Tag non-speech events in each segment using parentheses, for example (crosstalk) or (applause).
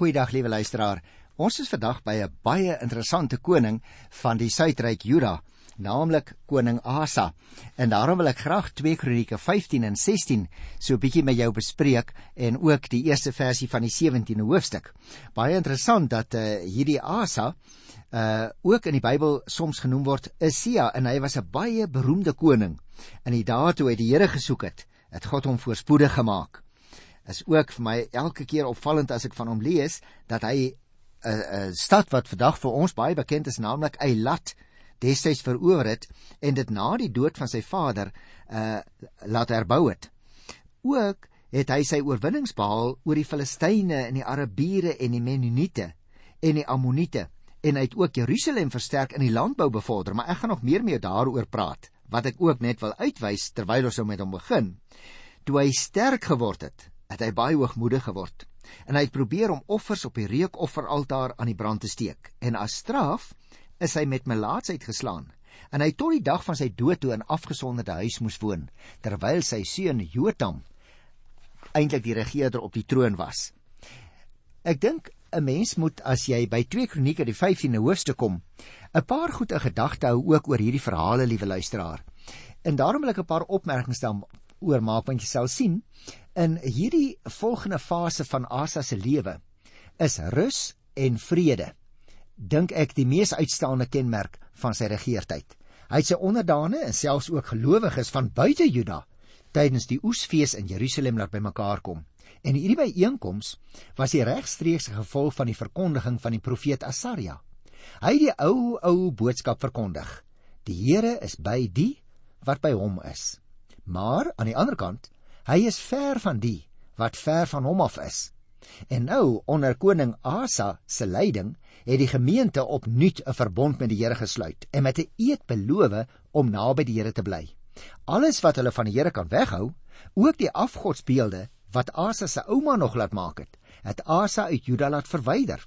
Goeiedag liewe luisteraar. Ons is vandag by 'n baie interessante koning van die Suidryk Juda, naamlik koning Asa. En daarom wil ek graag 2 Kronieke 15 en 16 so 'n bietjie met jou bespreek en ook die eerste versie van die 17de hoofstuk. Baie interessant dat uh, hierdie Asa uh ook in die Bybel soms genoem word Isia en hy was 'n baie beroemde koning. In die dae toe hy die Here gesoek het, het God hom voorspoedig gemaak is ook vir my elke keer opvallend as ek van hom lees dat hy 'n uh, 'n uh, stad wat vandag vir ons baie bekend is naamlik Eilat destyds verower het en dit na die dood van sy vader uh laat herbou het. Ook het hy sy oorwinnings behaal oor die Filistyne en die Arabiere en die Mennoniete en die Ammoniete en hy het ook Jerusalem versterk in die landbou bevorder, maar ek gaan nog meer mee daaroor praat wat ek ook net wil uitwys terwyl ons nou met hom begin. Toe hy sterk geword het, het hy baie hoogmoedig geword. En hy het probeer om offers op die reukofferaltaar aan die brand te steek. En as straf is hy met melaatsheid geslaan en hy tot die dag van sy dood toe in afgesonderde huis moes woon terwyl sy seun Jotam eintlik die regerder op die troon was. Ek dink 'n mens moet as jy by 2 kronieke die 15de hoofstuk kom 'n paar goed in gedagte hou ook oor hierdie verhale liewe luisteraar. En daarom wil ek 'n paar opmerkings stel oor maak want jy sal sien In hierdie volgende fase van Asa se lewe is rus en vrede dink ek die mees uitstaande kenmerk van sy regeertyd. Hy het sy onderdane en selfs ook gelowiges van buite Juda tydens die oesfees in Jerusalem laat bymekaar kom. En hierdie byeenkoms was die regstreekse gevolg van die verkondiging van die profeet Asaria. Hy het die ou ou boodskap verkondig. Die Here is by die wat by hom is. Maar aan die ander kant Hy is ver van die wat ver van hom af is. En nou onder koning Asa se leiding het die gemeente opnuut 'n verbond met die Here gesluit en met 'n eed beloof om naby die Here te bly. Alles wat hulle van die Here kan weghou, ook die afgodsbeelde wat Asa se ouma nog laat maak het, het Asa uit Juda laat verwyder.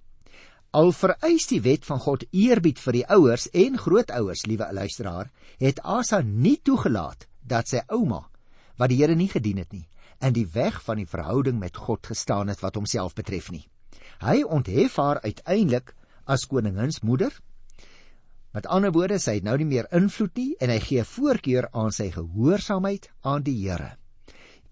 Al vereis die wet van God eerbied vir die ouers en grootouers, liewe luisteraar, het Asa nie toegelaat dat sy ouma wat die Here nie gedien het nie en die weg van die verhouding met God gestaan het wat homself betref nie. Hy onthef haar uiteindelik as koninginsmoeder. Met ander woorde, sy het nou nie meer invloed nie en hy gee voorkeur aan sy gehoorsaamheid aan die Here.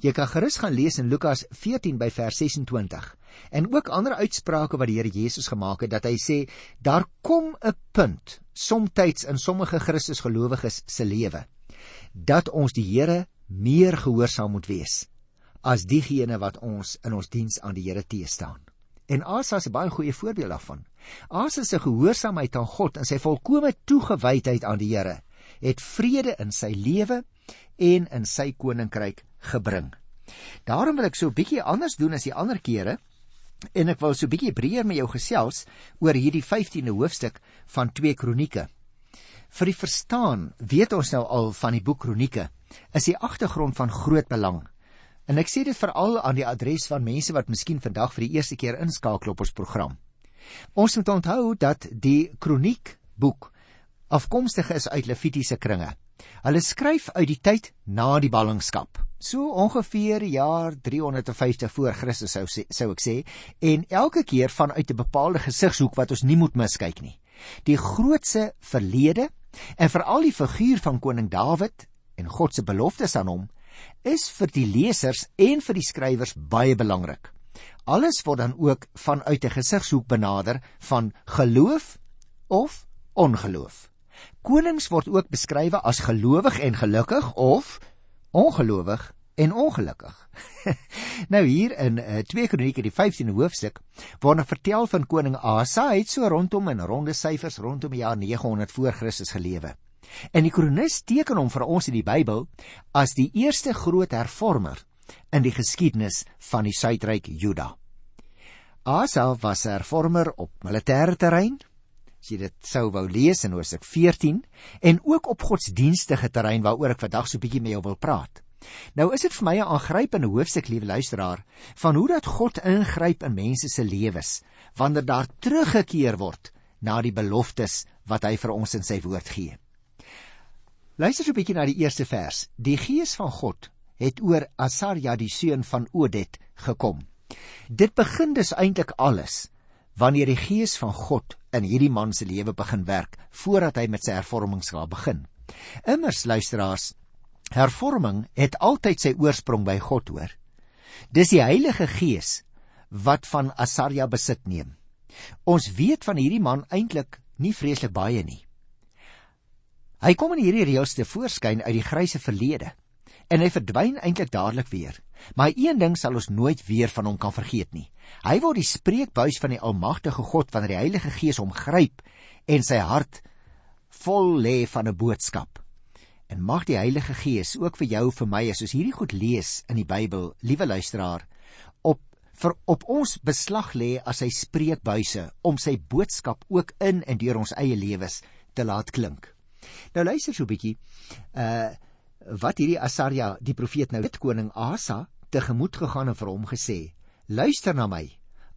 Jy kan gerus gaan lees in Lukas 14 by vers 26 en ook ander uitsprake wat die Here Jesus gemaak het dat hy sê daar kom 'n punt somtyds in sommige Christus gelowiges se lewe dat ons die Here meer gehoorsaam moet wees as diegene wat ons in ons diens aan die Here teestaan. En Asa is 'n baie goeie voorbeeld daarvan. Asa se gehoorsaamheid aan God en sy volkomme toegewydheid aan die Here het vrede in sy lewe en in sy koninkryk gebring. Daarom wil ek so 'n bietjie anders doen as die ander kere en ek wil so 'n bietjie breër met jou gesels oor hierdie 15de hoofstuk van 2 Kronieke. Vir die verstaan weet ons nou al van die boek Kronieke is die agtergrond van groot belang. En ek sê dit veral aan die adres van mense wat miskien vandag vir die eerste keer inskakel op ons program. Ons moet onthou dat die kroniek boek afkomstig is uit Levitiese kringe. Hulle skryf uit die tyd na die ballingskap. So ongeveer jaar 350 voor Christus sou sou ek sê, en elke keer vanuit 'n bepaalde gesigshoek wat ons nie moet miskyk nie. Die grootse verlede en veral die figuur van koning Dawid en God se beloftes aan hom is vir die lesers en vir die skrywers baie belangrik. Alles word dan ook vanuit 'n gesigshoek benader van geloof of ongeloof. Konings word ook beskryf as gelowig en gelukkig of ongelowig en ongelukkig. (laughs) nou hier in uh, eh, 2 Kronieke die 15de hoofstuk word vertel van koning Asa, hy het so rondom in ronde syfers rondom die jaar 900 voor Christus gelewe. En die kronikus teken hom vir ons in die Bybel as die eerste groot hervormer in die geskiedenis van die suidryk Juda. Asa was 'n hervormer op militêre terrein, as jy dit sou wou lees in Hosea 14, en ook op godsdienstige terrein waaroor ek vandag so 'n bietjie met jou wil praat. Nou is dit vir my 'n aangrypende hoofstuk, liewe luisteraar, van hoe dat God ingryp in mense se lewens wanneer daar teruggekeer word na die beloftes wat hy vir ons in sy woord gee. Luister so 'n bietjie na die eerste vers. Die Gees van God het oor Asaria die seun van Odet gekom. Dit begin dus eintlik alles wanneer die gees van God in hierdie man se lewe begin werk voordat hy met sy hervormingsgawe begin. Immers luisteraars, hervorming het altyd sy oorsprong by God hoor. Dis die Heilige Gees wat van Asaria besit neem. Ons weet van hierdie man eintlik nie vreeslik baie nie. Hy kom in hierdie reëls te voorskyn uit die grysse verlede en hy verdwyn eintlik dadelik weer. Maar een ding sal ons nooit weer van hom kan vergeet nie. Hy word die spreekbuis van die almagtige God wanneer die Heilige Gees hom gryp en sy hart vol lê van 'n boodskap. En mag die Heilige Gees ook vir jou vir my as ons hierdie goed lees in die Bybel, liewe luisteraar, op vir op ons beslag lê as hy spreekbuise om sy boodskap ook in en deur ons eie lewens te laat klink. Nou luister so 'n bietjie. Uh wat hierdie Asaria, die profeet nou, dit koning Asa tegemoet gegaan en vir hom gesê: "Luister na my,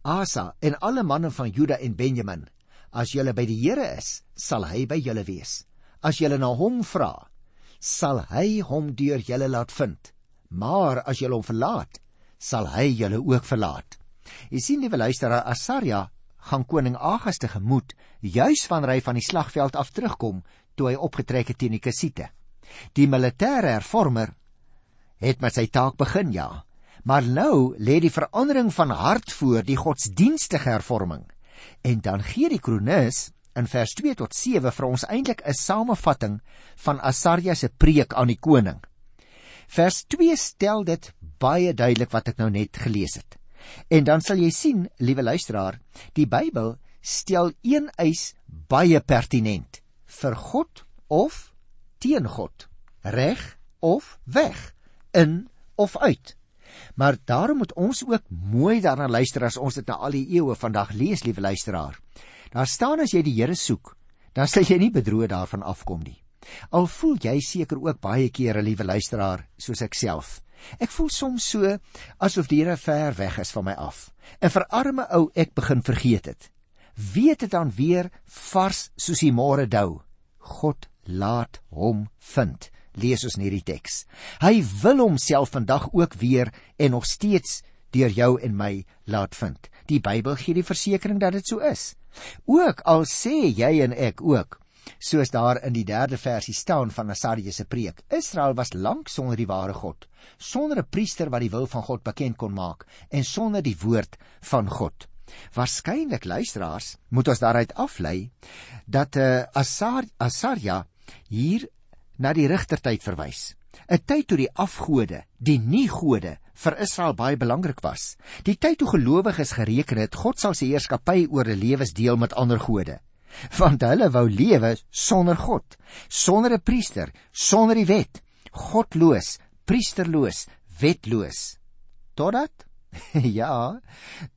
Asa en alle manne van Juda en Benjamin. As julle by die Here is, sal hy by julle wees. As julle na hom vra, sal hy hom deur julle laat vind. Maar as julle hom verlaat, sal hy julle ook verlaat." Jy sien liewe luisteraar, Asaria gaan koning Agas tegemoet juis wanneer hy van die slagveld af terugkom toe hy opgetrek het teen die Kassiete. Die militêre hervormer het met sy taak begin ja, maar nou lê die verandering van hart voor die godsdienstige hervorming. En dan gee die kronikus in vers 2 tot 7 vir ons eintlik 'n samevatting van Asaria se preek aan die koning. Vers 2 stel dit baie duidelik wat ek nou net gelees het. En dan sal jy sien, liewe luisteraar, die Bybel stel een eis baie pertinent vir God of teen God, reg of weg, in of uit. Maar daarom moet ons ook mooi daarna luister as ons dit na al die eeue vandag lees, liewe luisteraar. Daar staan as jy die Here soek, dan sal jy nie bedroog daarvan afkom nie. Al voel jy seker ook baie kere, liewe luisteraar, soos ek self. Ek voel soms so asof die Here ver weg is van my af. En vir arme ou ek begin vergeet het. Weet dit dan weer vars soos die môre dou. God laat hom vind. Lees ons in hierdie teks. Hy wil homself vandag ook weer en nog steeds deur jou en my laat vind. Die Bybel gee die versekering dat dit so is. Ook al sê jy en ek ook soos daar in die 3de versie staan van Asaria se preek. Israel was lank sonder die ware God, sonder 'n priester wat die wil van God bekend kon maak en sonder die woord van God. Waarskynlik luisteraars moet ons daaruit aflei dat uh, Asar Asaria hier na die rigtertyd verwys. 'n Tyd toe die afgode, die nie-gode vir Israel baie belangrik was. Die tyd toe gelowiges gereken het God sal sy heerskappy oor hulle lewens deel met ander gode. Want hulle wou lewe sonder God, sonder 'n priester, sonder die wet, godloos, priesterloos, wetloos. Totdat (laughs) ja,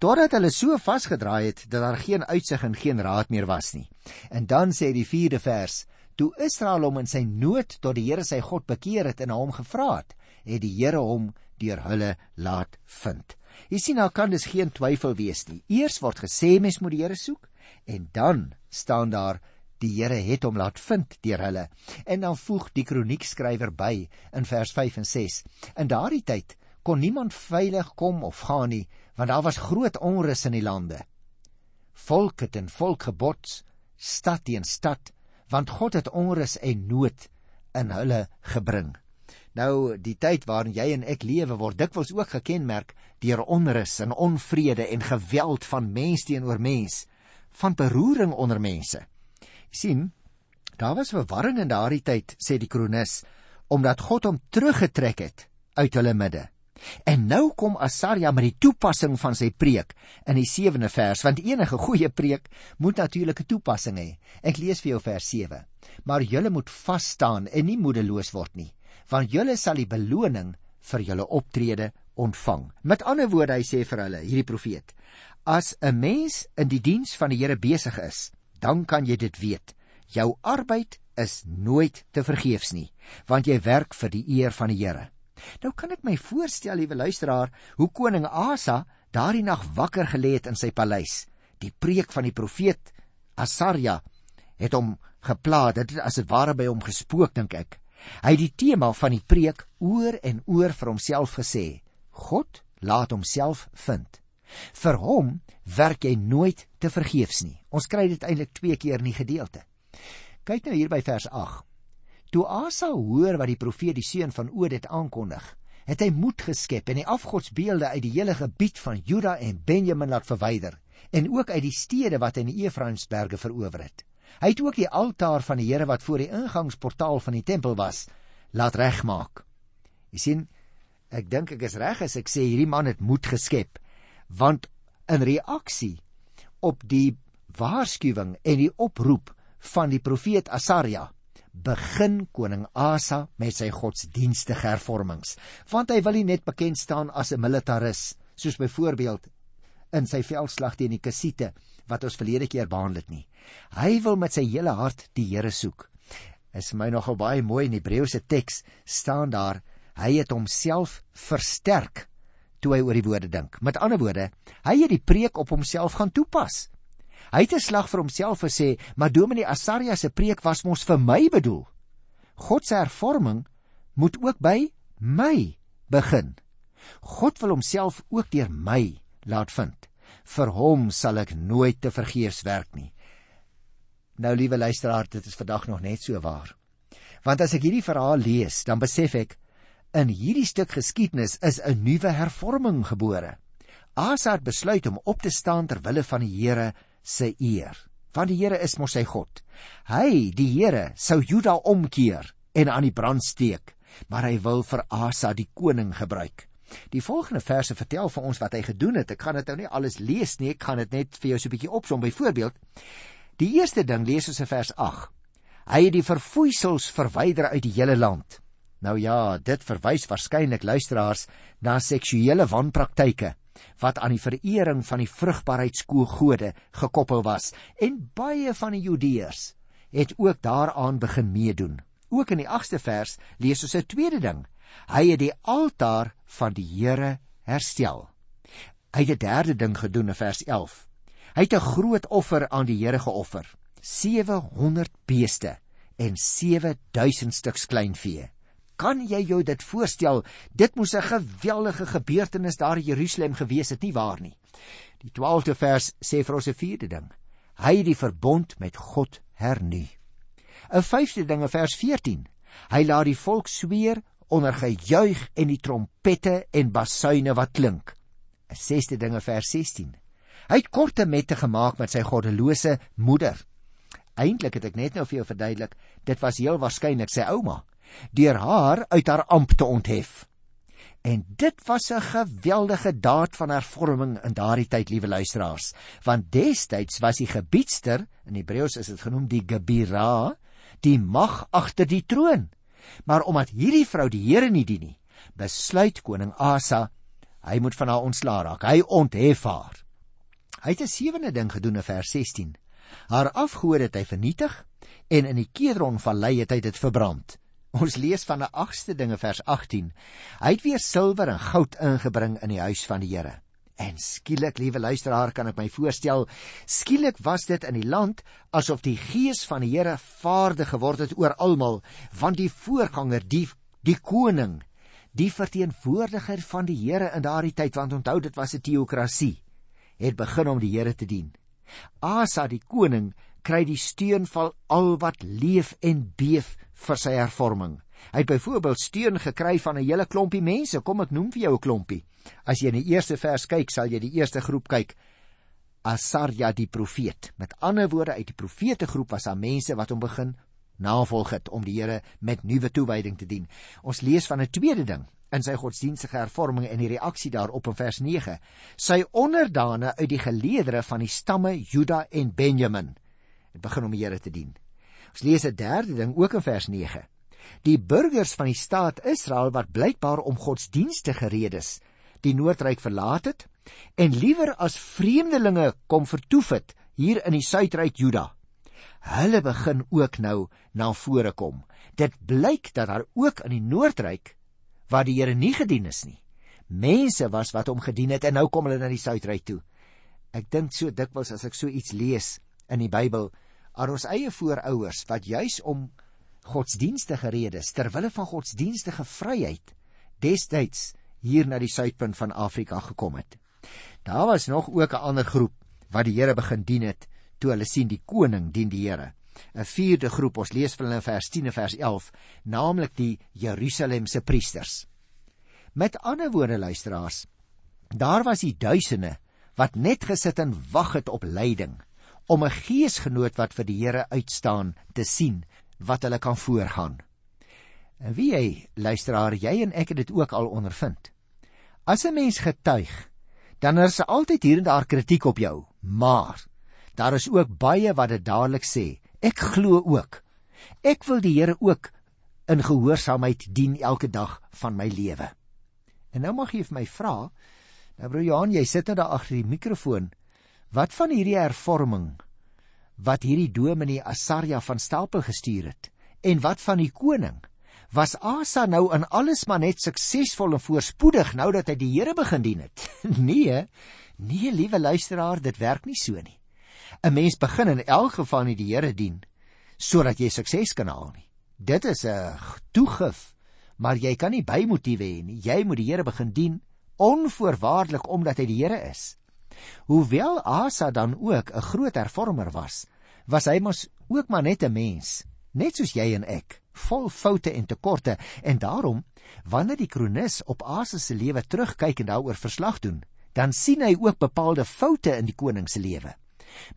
totdat hulle so vasgedraai het dat daar geen uitsig en geen raad meer was nie. En dan sê die 4de vers: Toe Israel hom in sy nood tot die Here sy God bekeer het en hom gevra het, het die Here hom deur hulle laat vind. Jy sien nou kan dis geen twyfel wees nie. Eers word gesê mens moet die Here soek en dan staan daar die Here het hom laat vind deur hulle. En dan voeg die kroniekskrywer by in vers 5 en 6. In daardie tyd kon niemand veilig kom of gaan nie, want daar was groot onrus in die lande. Volk het en volk gebots, stad teen stad want God het onrus en nood in hulle gebring. Nou die tyd waarin jy en ek lewe word dikwels ook gekenmerk deur onrus en onvrede en geweld van mens teenoor mens, van beroering onder mense. sien, daar was verwarring in daardie tyd, sê die kronikus, omdat God hom teruggetrek het uit hulle midde. En nou kom Asaria met die toepassing van sy preek in die 7de vers, want enige goeie preek moet natuurlik 'n toepassing hê. Ek lees vir jou vers 7. Maar julle moet vas staan en nie moedeloos word nie, want julle sal die beloning vir julle optrede ontvang. Met ander woorde, hy sê vir hulle, hierdie profeet: As 'n mens in die diens van die Here besig is, dan kan jy dit weet. Jou arbeid is nooit te vergeefs nie, want jy werk vir die eer van die Here. Nou kan ek my voorstel, liewe luisteraar, hoe koning Asa daardie nag wakker gelê het in sy paleis. Die preek van die profeet Asaria het hom gepla, dit het as dit ware by hom gespook dink ek. Hy het die tema van die preek oor en oor vir homself gesê: God laat homself vind. Vir hom werk jy nooit te vergeefs nie. Ons kry dit eintlik twee keer in die gedeelte. Kyk nou hier by vers 8. Toe Asa hoor wat die profeet die seun van Odet aankondig, het hy moed geskep en die afgodsbeelde uit die hele gebied van Juda en Benjamin laat verwyder en ook uit die stede wat in die Efraimsberge verower het. Hy het ook die altaar van die Here wat voor die ingangsportaal van die tempel was, laat regmaak. Jy sien, ek dink ek is reg as ek sê hierdie man het moed geskep want in reaksie op die waarskuwing en die oproep van die profeet Asaria begin koning Asa met sy godsdienstige hervormings want hy wil nie net bekend staan as 'n militaris soos byvoorbeeld in sy veldslag teen die Kassite wat ons verlede keer behandel het nie hy wil met sy hele hart die Here soek is my nogal baie mooi in Hebreëse teks staan daar hy het homself versterk toe hy oor die woorde dink. Met ander woorde, hy het die preek op homself gaan toepas. Hy het 'n slag vir homself gesê, maar Dominee Asaria se preek was mos vir my bedoel. God se hervorming moet ook by my begin. God wil homself ook deur my laat vind. Vir hom sal ek nooit te vergeefs werk nie. Nou liewe luisteraar, dit is vandag nog net so waar. Want as ek hierdie verhaal lees, dan besef ek In hierdie stuk geskiedenis is 'n nuwe hervorming gebore. Asa het besluit om op te staan ter wille van die Here se eer. Want die Here is mos sy God. Hy, die Here, sou Juda omkeer en aan die brand steek, maar hy wil vir Asa die koning gebruik. Die volgende verse vertel vir ons wat hy gedoen het. Ek gaan dit nou nie alles lees nie, ek gaan dit net vir jou so 'n bietjie opsom. Byvoorbeeld, die eerste ding lees ons in vers 8. Hy het die verfoeisels verwyder uit die hele land. Nou ja, dit verwys waarskynlik luisteraars na seksuele wanpraktyke wat aan die verering van die vrugbaarheidskoegode gekoppel was en baie van die Judeërs het ook daaraan begin meedoen. Ook in die 8ste vers lees ons 'n tweede ding. Hy het die altaar van die Here herstel. Hy het 'n derde ding gedoen in vers 11. Hy het 'n groot offer aan die Here geoffer. 700 beeste en 7000 stuks kleinvee. Kan jy jou dit voorstel? Dit moes 'n geweldige gebeurtenis daar in Jerusalem gewees het, nie waar nie? Die 12de vers sê vir ons 'n vierde ding. Hy het die verbond met God hernu. 'n Vyfde ding in vers 14. Hy laat die volk sweer onder gejuig en die trompette en basuine wat klink. 'n Sesde ding in vers 16. Hy het korte mette gemaak met sy goddelose moeder. Eintlik het ek net nou vir jou verduidelik, dit was heel waarskynlik sy ouma deur haar uit haar amp te onthef. En dit was 'n geweldige daad van hervorming in daardie tyd, liewe luisteraars, want destyds was die gebiedster, in Hebreëus is dit genoem die Gebira, die mag agter die troon. Maar omdat hierdie vrou die Here nie dien nie, besluit koning Asa hy moet van haar ontslaa raak. Hy onthef haar. Hy het 'n sewende ding gedoen in vers 16. Haar afgode het hy vernietig en in die Kedron vallei het hy dit verbrand. Ons lees van 'n agste dinge vers 18. Hy het weer silwer en goud ingebring in die huis van die Here. En skielik, liewe luisteraar, kan ek my voorstel, skielik was dit in die land asof die gees van die Here vaardig geword het oor almal, want die voorganger, die die koning, die verteenwoordiger van die Here in daardie tyd, want onthou dit was 'n teokrasie, het begin om die Here te dien. Asa die koning kry die steun van al wat leef en beef vir sy hervorming. Hy het byvoorbeeld steun gekry van 'n hele klompie mense. Kom ek noem vir jou 'n klompie. As jy in die eerste vers kyk, sal jy die eerste groep kyk. Asarja die profeet. Met ander woorde, uit die profete groep was daar mense wat hom begin navolg het om die Here met nuwe toewyding te dien. Ons lees van 'n tweede ding in sy godsdienstige hervorming en die reaksie daarop in vers 9. Sy onderdane uit die geleedere van die stamme Juda en Benjamin en begin om die Here te dien. Ons lees 'n derde ding ook in vers 9. Die burgers van die staat Israel wat blykbaar om godsdienstige redes die noordryk verlaat het en liewer as vreemdelinge kom vertoef het hier in die suidryk Juda. Hulle begin ook nou na vore kom. Dit blyk dat daar ook in die noordryk waar die Here nie gedien is nie. Mense was wat hom gedien het en nou kom hulle na die suidryk toe. Ek dink so dikwels as ek so iets lees in die Bybel aan ons eie voorouers wat juis om godsdienstige redes ter wille van godsdienstige vryheid destyds hier na die suidpunt van Afrika gekom het. Daar was nog ook 'n ander groep wat die Here begin dien het toe hulle sien die koning dien die Here. 'n Vierde groep, ons lees vir hulle in vers 10 en vers 11, naamlik die Jerusalemse priesters. Met ander woorde luisteraars, daar was die duisende wat net gesit en wag het op leiding om 'n geesgenoot wat vir die Here uitstaan te sien wat hulle kan voorgaan. En wie jy luisteraar, jy en ek het dit ook al ondervind. As 'n mens getuig, dan is daar altyd hier en daar kritiek op jou, maar daar is ook baie wat dit dadelik sê. Ek glo ook. Ek wil die Here ook in gehoorsaamheid dien elke dag van my lewe. En nou mag jy vir my vra, nou broer Johan, jy sit nou daar agter die mikrofoon. Wat van hierdie hervorming wat hierdie dominee Asaria van Stapel gestuur het? En wat van die koning? Was Asa nou in alles maar net suksesvol en voorspoedig nou dat hy die Here begin dien het? (laughs) nee. Nee, liewe luisteraar, dit werk nie so nie. 'n Mens begin in elk geval nie die Here dien sodat jy sukses kan haal nie. Dit is 'n toegif, maar jy kan nie bymotiewe hê nie. Jy moet die Here begin dien onvoorwaardelik omdat hy die Here is. Hoewel Asa dan ook 'n groot hervormer was, was hy mos ook maar net 'n mens, net soos jy en ek vol foute en tekorte en daarom wanneer die kronikus op Asa se lewe terugkyk en daaroor verslag doen, dan sien hy ook bepaalde foute in die koning se lewe.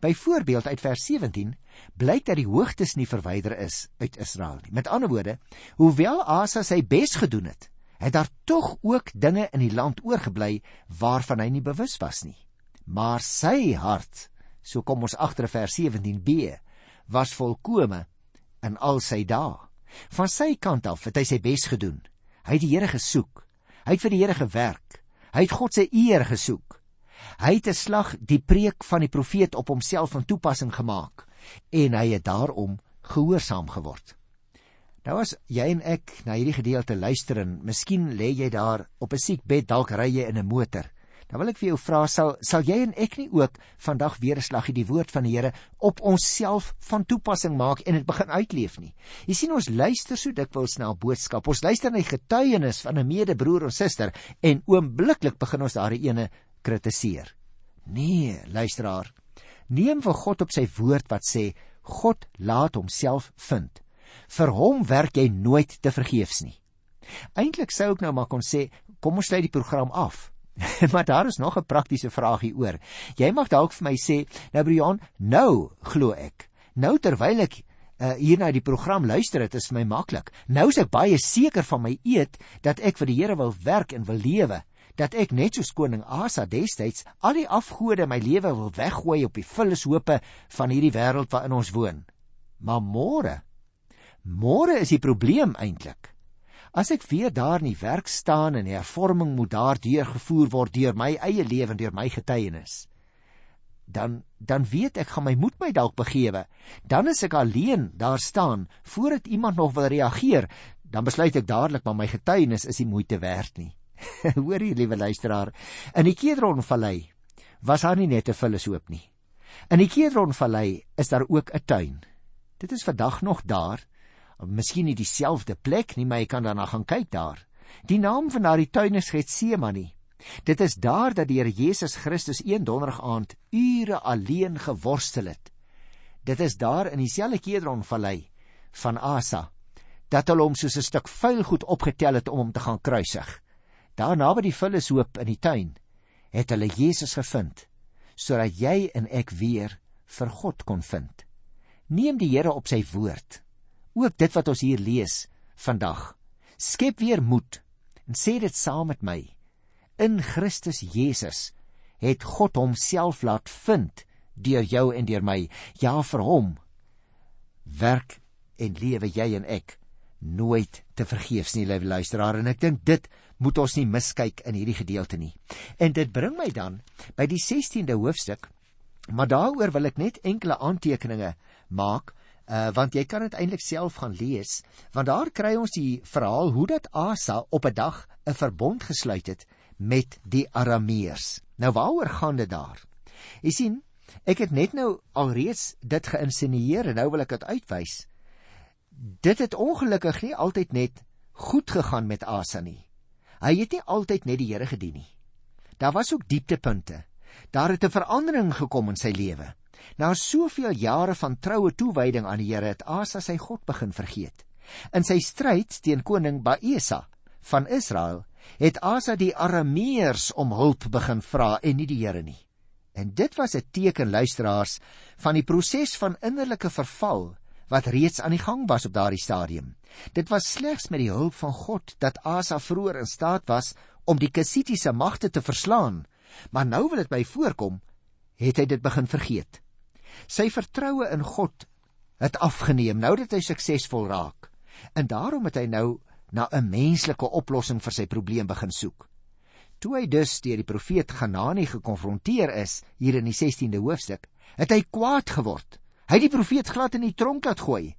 Byvoorbeeld uit vers 17 blyk dat die hoogtes nie verwyder is uit Israel nie. Met ander woorde, hoewel Asa sy bes gedoen het, het daar tog ook dinge in die land oorgebly waarvan hy nie bewus was nie. Maar sy hart, so kom ons agter vers 17b, was volkome in al sy dae. Van sy kant af het hy sy bes gedoen. Hy het die Here gesoek. Hy het vir die Here gewerk. Hy het God se eer gesoek. Hy het 'n slag die preek van die profeet op homself van toepassing gemaak en hy het daarom gehoorsaam geword. Nou as jy en ek na hierdie gedeelte luister en miskien lê jy daar op 'n siekbed dalk ry jy in 'n motor Dan wil ek vir jou vra sal sal jy en ek nie ook vandag weer 'n slaggie die woord van die Here op onsself van toepassing maak en dit begin uitleef nie. Jy sien ons luister so dikwels na 'n boodskap. Ons luister na die getuienis van 'n medebroer of suster en oombliklik begin ons daardie ene kritiseer. Nee, luisteraar. Neem vir God op sy woord wat sê God laat homself vind. Vir hom werk jy nooit te vergeefs nie. Eintlik sou ek nou maar kon sê, kom ons sluit die program af. (laughs) maar daar is nog 'n praktiese vraagie oor. Jy mag dalk vir my sê, nou Brian, nou glo ek. Nou terwyl ek uh, hier na die program luister, dit is vir my maklik. Nou is ek baie seker van my eed dat ek vir die Here wil werk en wil lewe, dat ek net soos koning Asa destyds al die afgode my lewe wil weggooi op die vullishope van hierdie wêreld waarin ons woon. Maar môre, môre is die probleem eintlik. As ek weer daar in die werk staan en die hervorming moet daar deurgevoer word deur my eie lewe en deur my getuienis, dan dan weet ek gaan my moed my dalk begewe. Dan is ek alleen daar staan voordat iemand nog wil reageer, dan besluit ek dadelik maar my getuienis is nie moeite werd nie. (laughs) Hoor jy liewe luisteraar, in die Kedronvallei was daar nie net 'n vullishoop nie. In die Kedronvallei is daar ook 'n tuin. Dit is vandag nog daar miskien nie dieselfde plek nie, maar jy kan daarna gaan kyk daar. Die naam van daardie tuin is Getsemane. Dit is daar dat die Here Jesus Christus een donderdag aand ure alleen geworstel het. Dit is daar in dieselfde Kedron vallei van Asa dat hulle hom soos 'n stuk vuil goed opgetel het om hom te gaan kruisig. Daar naby die vullishoop in die tuin het hulle Jesus gevind sodat jy en ek weer vir God kon vind. Neem die Here op sy woord ook dit wat ons hier lees vandag. Skep weer moed en sê dit saam met my. In Christus Jesus het God homself laat vind deur jou en deur my. Ja, vir hom werk en lewe jy en ek nooit te vergeefs nie, liewe luisteraar, en ek dink dit moet ons nie miskyk in hierdie gedeelte nie. En dit bring my dan by die 16de hoofstuk, maar daaroor wil ek net enkele aantekeninge maak uh, want jy kan dit eintlik self gaan lees want daar kry ons die verhaal hoe dat Asa op 'n dag 'n verbond gesluit het met die Arameërs. Nou waaroor gaan dit daar? Jy sien, ek het net nou alreeds dit geïnsinieer en nou wil ek dit uitwys. Dit het ongelukkig nie altyd net goed gegaan met Asa nie. Hy het nie altyd net die Here gedien nie. Daar was ook dieptepunte. Daar het 'n verandering gekom in sy lewe. Na soveel jare van troue toewyding aan die Here het Asa sy God begin vergeet. In sy stryd teen koning Baesa van Israel het Asa die Arameërs om hulp begin vra en nie die Here nie. En dit was 'n teken luisteraars van die proses van innerlike verval wat reeds aan die gang was op daardie stadium. Dit was slegs met die hulp van God dat Asa vroeër in staat was om die Kassitiese magte te verslaan, maar nou wil dit by voorkom, het hy dit begin vergeet. Sy vertroue in God het afgeneem nou dat hy suksesvol raak. En daarom het hy nou na 'n menslike oplossing vir sy probleem begin soek. Toe hy dus deur die profeet Ganani gekonfronteer is hier in die 16de hoofstuk, het hy kwaad geword. Hy het die profeet glad in die tronk laat gooi.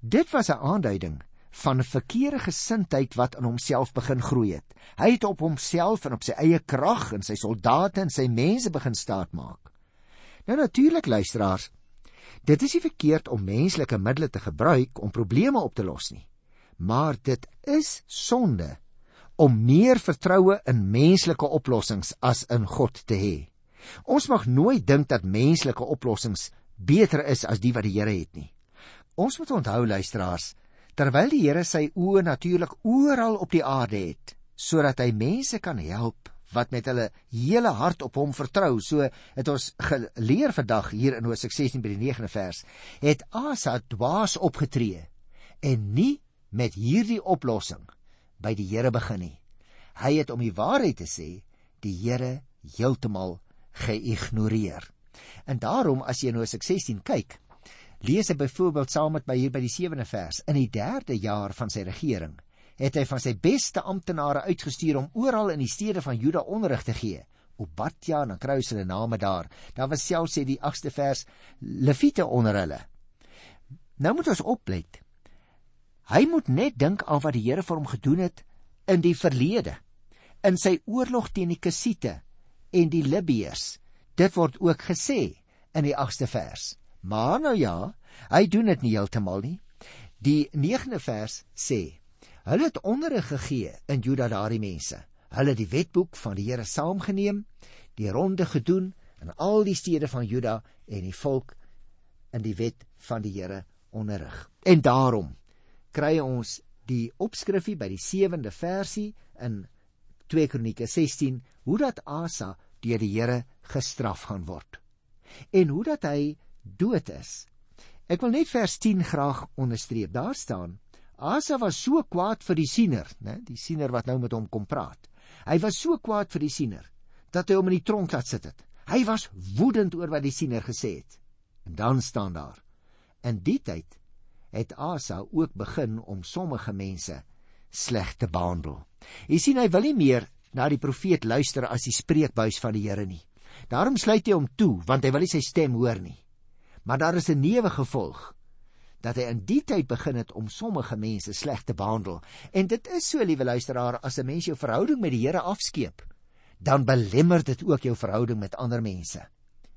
Dit was 'n aanduiding van 'n verkeerde gesindheid wat in homself begin groei het. Hy het op homself en op sy eie krag en sy soldate en sy mense begin staatmaak. Nou natuurlik luisteraars, dit is nie verkeerd om menslike middele te gebruik om probleme op te los nie maar dit is sonde om meer vertroue in menslike oplossings as in God te hê. Ons mag nooit dink dat menslike oplossings beter is as die wat die Here het nie. Ons moet onthou luisteraars, terwyl die Here sy oë natuurlik oral op die aarde het, sodat hy mense kan help wat met hulle hele hart op hom vertrou. So het ons geleer vandag hier in Hosea 16 by die 9de vers, het Asa dwaas opgetree en nie met hierdie oplossing by die Here begin nie. Hy het om die waarheid te sê, die Here heeltemal geïgnoreer. En daarom as jy as ek 16 kyk, lees hy byvoorbeeld saam met my hier by die 7de vers, in die 3de jaar van sy regering, het hy van sy beste amptenare uitgestuur om oral in die stede van Juda onderrig te gee. Obadja en kruis hulle name daar. Daar was selfs sê die 8ste vers Lewiete onder hulle. Nou moet ons oplet. Hy moet net dink aan wat die Here vir hom gedoen het in die verlede. In sy oorlog teen die Kassite en die Libiërs. Dit word ook gesê in die 8ste vers. Maar nou ja, hy doen dit nie heeltemal nie. Die 9de vers sê: Hulle het onderrig gegee in Juda daardie mense. Hulle het die wetboek van die Here saamgeneem, die ronde gedoen in al die stede van Juda en die volk in die wet van die Here onderrig. En daarom kry ons die opskrifie by die 7de versie in 2 Kronieke 16 hoe dat Asa deur die Here gestraf gaan word en hoe dat hy dood is. Ek wil net vers 10 graag onderstreep. Daar staan: Asa was so kwaad vir die siener, né, die siener wat nou met hom kom praat. Hy was so kwaad vir die siener dat hy hom in die tronk laat sit het. Hy was woedend oor wat die siener gesê het. En dan staan daar: In die tyd het Asa ook begin om sommige mense sleg te behandel. Jy sien hy wil nie meer na die profeet luister as die spreekbuis van die Here nie. Daarom sluit hy hom toe want hy wil nie sy stem hoor nie. Maar daar is 'n newe gevolg dat hy in die tyd begin het om sommige mense sleg te behandel. En dit is so, liewe luisteraar, as 'n mens jou verhouding met die Here afskeep, dan belemmer dit ook jou verhouding met ander mense.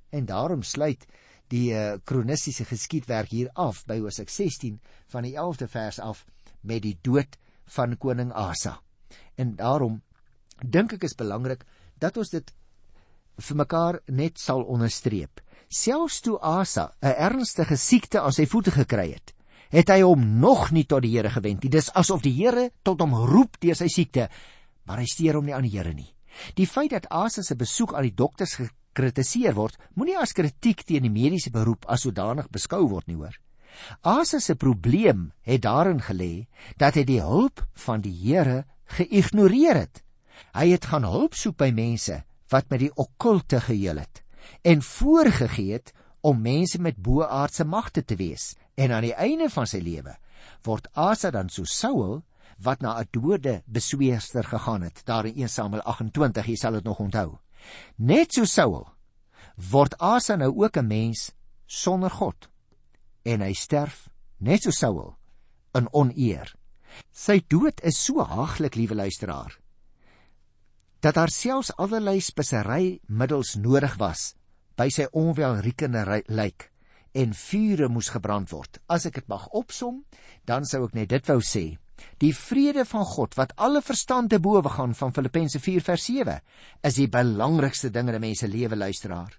En daarom sluit die uh, kronistiese geskiedwerk hier af by Hosea 16 van die 11de vers af met die dood van koning Asa. En daarom dink ek is belangrik dat ons dit vir mekaar net sal onderstreep. Selfs toe Asa 'n ernstige siekte aan sy voete gekry het, het hy hom nog nie tot die Here gewend nie. Dis asof die Here tot hom roep deur sy siekte, maar hy steur hom nie aan die Here nie. Die feit dat Asa se besoek aan die dokters kritiseer word, moenie as kritiek teen die mediese beroep as sodanig beskou word nie hoor. Asa se probleem het daarin gelê dat hy die hulp van die Here geïgnoreer het. Hy het gaan hulp soek by mense wat met die okkulte geheel het en voorgegee het om mense met boaardse magte te wees. En aan die einde van sy lewe word Asa dan so Saul wat na 'n dode besweerster gegaan het. Daar in 1 Samuel 28, jy sal dit nog onthou. Net so Saul word Asa nou ook 'n mens sonder God en hy sterf net so Saul in oneer. Sy dood is so haglik, liewe luisteraar, dat daar selfs allerlei spesery middels nodig was by sy onwelriekende lijk en vure moes gebrand word. As ek dit mag opsom, dan sou ek net dit wou sê Die vrede van God wat alle verstand te bowe gaan van Filippense 4 vers 7 is die belangrikste ding in 'n mens se lewe luisteraar.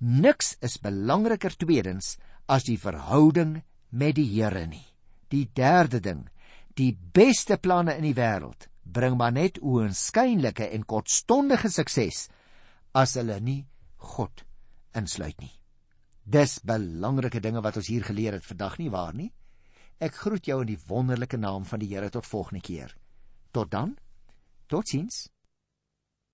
Niks is belangriker tweedens as die verhouding met die Here nie. Die derde ding, die beste planne in die wêreld bring maar net oënskynlike en kortstondige sukses as hulle nie God insluit nie. Dis belangrike dinge wat ons hier geleer het vandag nie waar nie? Ek groet jou in die wonderlike naam van die Here tot volgende keer. Tot dan. Totsiens.